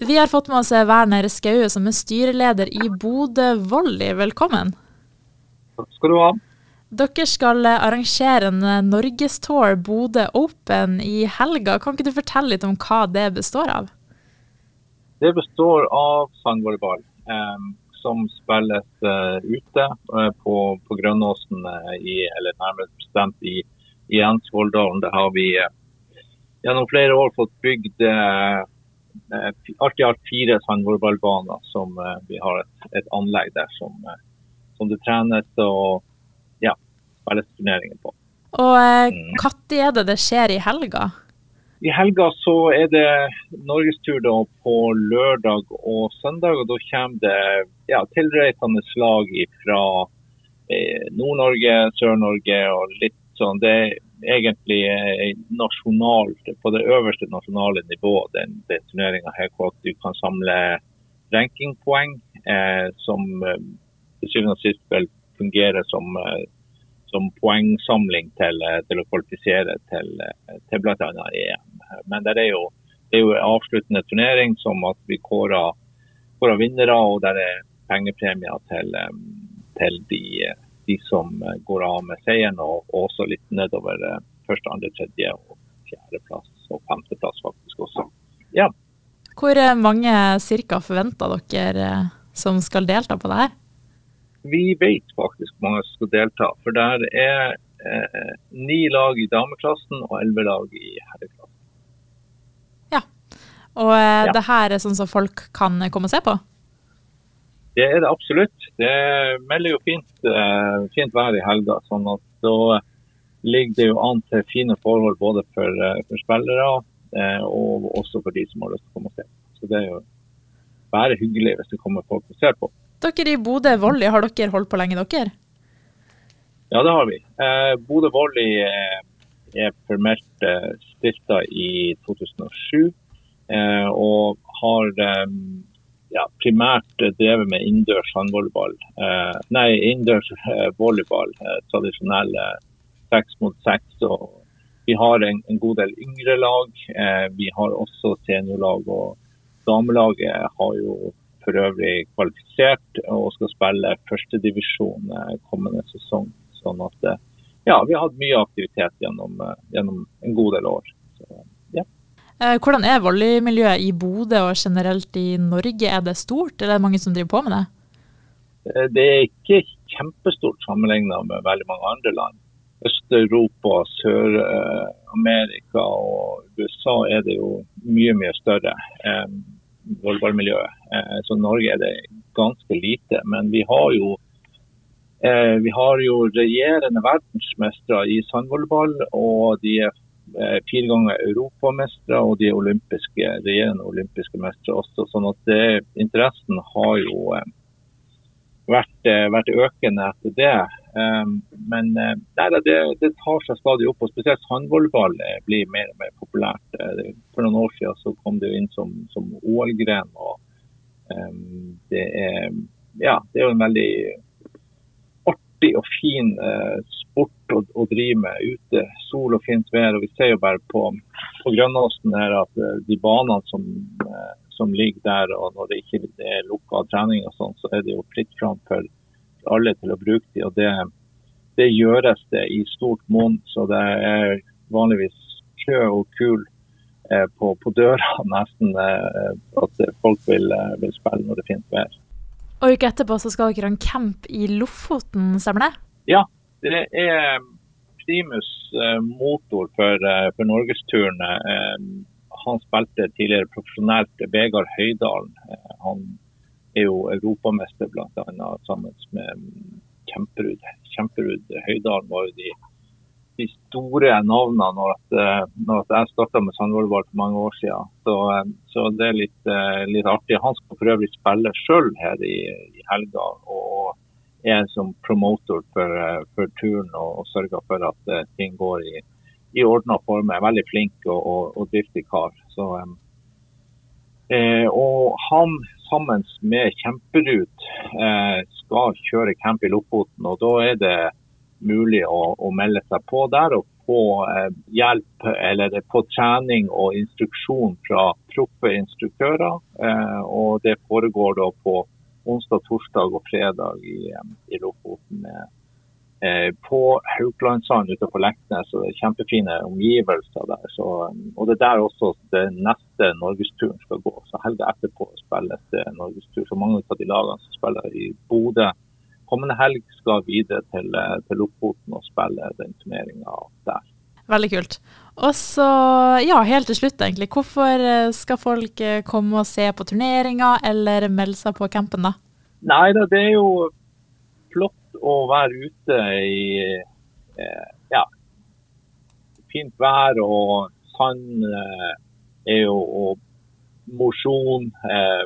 Vi har fått med oss Werner Skaue, som er styreleder i Bodø Volley. Velkommen. Takk skal du ha. Dere skal arrangere en norgestour Bodø Open i helga. Kan ikke du fortelle litt om hva det består av? Det består av sandvolleyball, eh, som spilles eh, ute eh, på, på Grønnåsen, i, eller nærmere bestemt i, i Ensvolldalen. Der har vi gjennom flere år fått bygd alt i alt fire sandvolleyballbaner som vi har et, et anlegg der som, som, det trenes og ja, spilles turneringer på. Og når mm. er det det skjer i helga? I helga så er det norgestur på lørdag og søndag. og Da kommer det ja, tilreisende lag fra eh, Nord-Norge, Sør-Norge og litt sånn. Det er egentlig nasjonalt, på det øverste nasjonale nivået, den, den turneringa her, hvor du kan samle rankingpoeng eh, som eh, til syvende og sist vel fungerer som eh, som poengsamling til, eh, til å kvalifisere til, til bl.a. EM. Men det er jo, det er jo avsluttende turnering som at vi kårer, kårer vinnere, og der er pengepremier til, til de, de, som går av med seieren, og, også litt nedover første, andre, tredje og fjerdeplass og femteplass faktisk også. Ja. Hvor mange cirka forventer dere som skal delta på det her? vi vet faktisk hvor mange som skal delta. For der er eh, ni lag i dameklassen og elleve lag i herreklassen. Ja. Og eh, ja. det her er sånn som folk kan komme og se på? Det er det absolutt. Det melder jo fint, eh, fint vær i helga. sånn at da ligger det jo an til fine forhold både for, eh, for spillere eh, og også for de som har lyst til å komme og se. Så det er jo bare hyggelig hvis det kommer folk og ser på. Dere i Bodø Volley, har dere holdt på lenge, dere? Ja, det har vi. Eh, Bodø Volley eh, er formelt eh, stifta i 2007. Eh, og har eh, ja, primært drevet med innendørs håndvolleyball. Eh, nei, innendørs eh, volleyball. tradisjonelle seks mot seks. Vi har en, en, god del yngre lag. vi har også seniorlag. og Damelaget har jo for øvrig kvalifisert og skal spille førstedivisjon eh, kommende sesong. Sånn at eh, ja, vi har hatt mye aktivitet gjennom, eh, gjennom en god del år. Så, ja. Hvordan er volleymiljøet i Bodø og generelt i Norge? Er det stort, eller er det mange som driver på med det? Det er ikke kjempestort sammenlignet med veldig mange andre land. Øst-Europa, Sør-Amerika og USA er det jo mye, mye større volleyballmiljøet. Eh, så Norge er det ganske lite. Men vi har jo, eh, vi har jo regjerende verdensmestere i sandvolleyball. Og de er eh, fire ganger europamestere og de er olympiske, regjerende olympiske mestere også. sånn at det, interessen har jo vært, vært økende etter det. Men nei, det, det, tar seg stadig opp. og Spesielt håndvolleyball blir mer og mer populært. For noen år siden så kom det jo inn som, som OL-gren. og det, er, ja, det er jo en veldig artig og fin eh, sport å, å, drive med ute. Sol og fint vær. og Vi ser jo bare på, på Grønåsen her at uh, de banene som, uh, som, ligger der, og når det ikke er lukka trening, og sånn, så er det jo fritt fram for alle til å bruke de, og det, det gjøres det i stort monn. Så det er vanligvis kø og kul eh, på, på, døra nesten eh, at folk vil, eh, vil, spille når det er fint vær. Og uka etterpå så skal dere ha en camp i Lofoten, stemmer det? Ja, det er primus eh, motor for, eh, for norgesturen. han spilte tidligere profesjonelt Vegard Høydalen. han er jo europamester bl.a. sammen med Kjemperud. Kjemperud Høydalen var jo de de store navnene når, at, eh, når at jeg starta med sandvolleyball for mange år siden. Så, eh, så det er litt, eh, litt, artig. Han skal for øvrig spille sjøl her i, i, helga. og er som promotor for, for turen og, og, sørger for at ting går i, i ordna former. Veldig flink og, og, og driftig kar. Så, eh, og han sammen med Kjemperud eh, skal kjøre camp i Lofoten. og da er det mulig å, å, melde seg på der og få eh, hjelp eller få trening og instruksjon fra proffe instruktører. Eh, og det foregår da på onsdag, torsdag og fredag i, i Lofoten. Eh, på Hauklandsand utenfor Leknes. og det er Kjempefine omgivelser der. Så, og Det er der også den neste norgesturen skal gå. Så Helga etterpå spilles det norgestur. Så mange av de lagene som spiller i Bodø kommende helg, skal videre til, eh, til Lofoten og spille den turneringa der. Veldig kult. Og så, ja, helt til slutt egentlig. Hvorfor eh, skal folk komme og se på turneringa, eller melde seg på campen, da? Nei da, det er jo flott å være ute i eh, ja, fint vær og sand eh, er jo, og mosjon. Eh,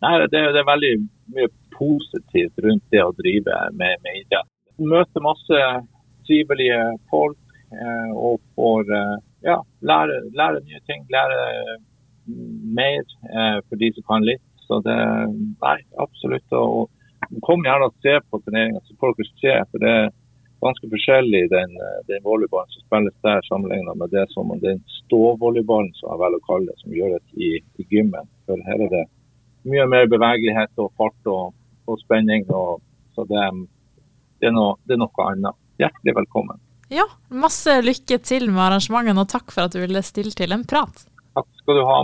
det, det, er veldig mye positivt rundt det å drive med, med idrett. Møter masse trivelige folk eh, og får eh, ja, lære, lære, nye ting. Lære mer eh, for de som kan litt. Så det Nei, absolutt. og Kom gjerne og se på turneringa, så får dere se. for det er ganske forskjellig den, den volleyballen som spilles der, sammenlignet med det som den ståvolleyballen som jeg velger å kalle det, som gjøres i, i gymmen. For her er det mye mer bevegelighet og fart og, og spenning. Og, så det, det, er noe, det er noe annet. Hjertelig velkommen. Ja, masse lykke til med arrangementene, og takk for at du ville stille til en prat. Takk skal du ha.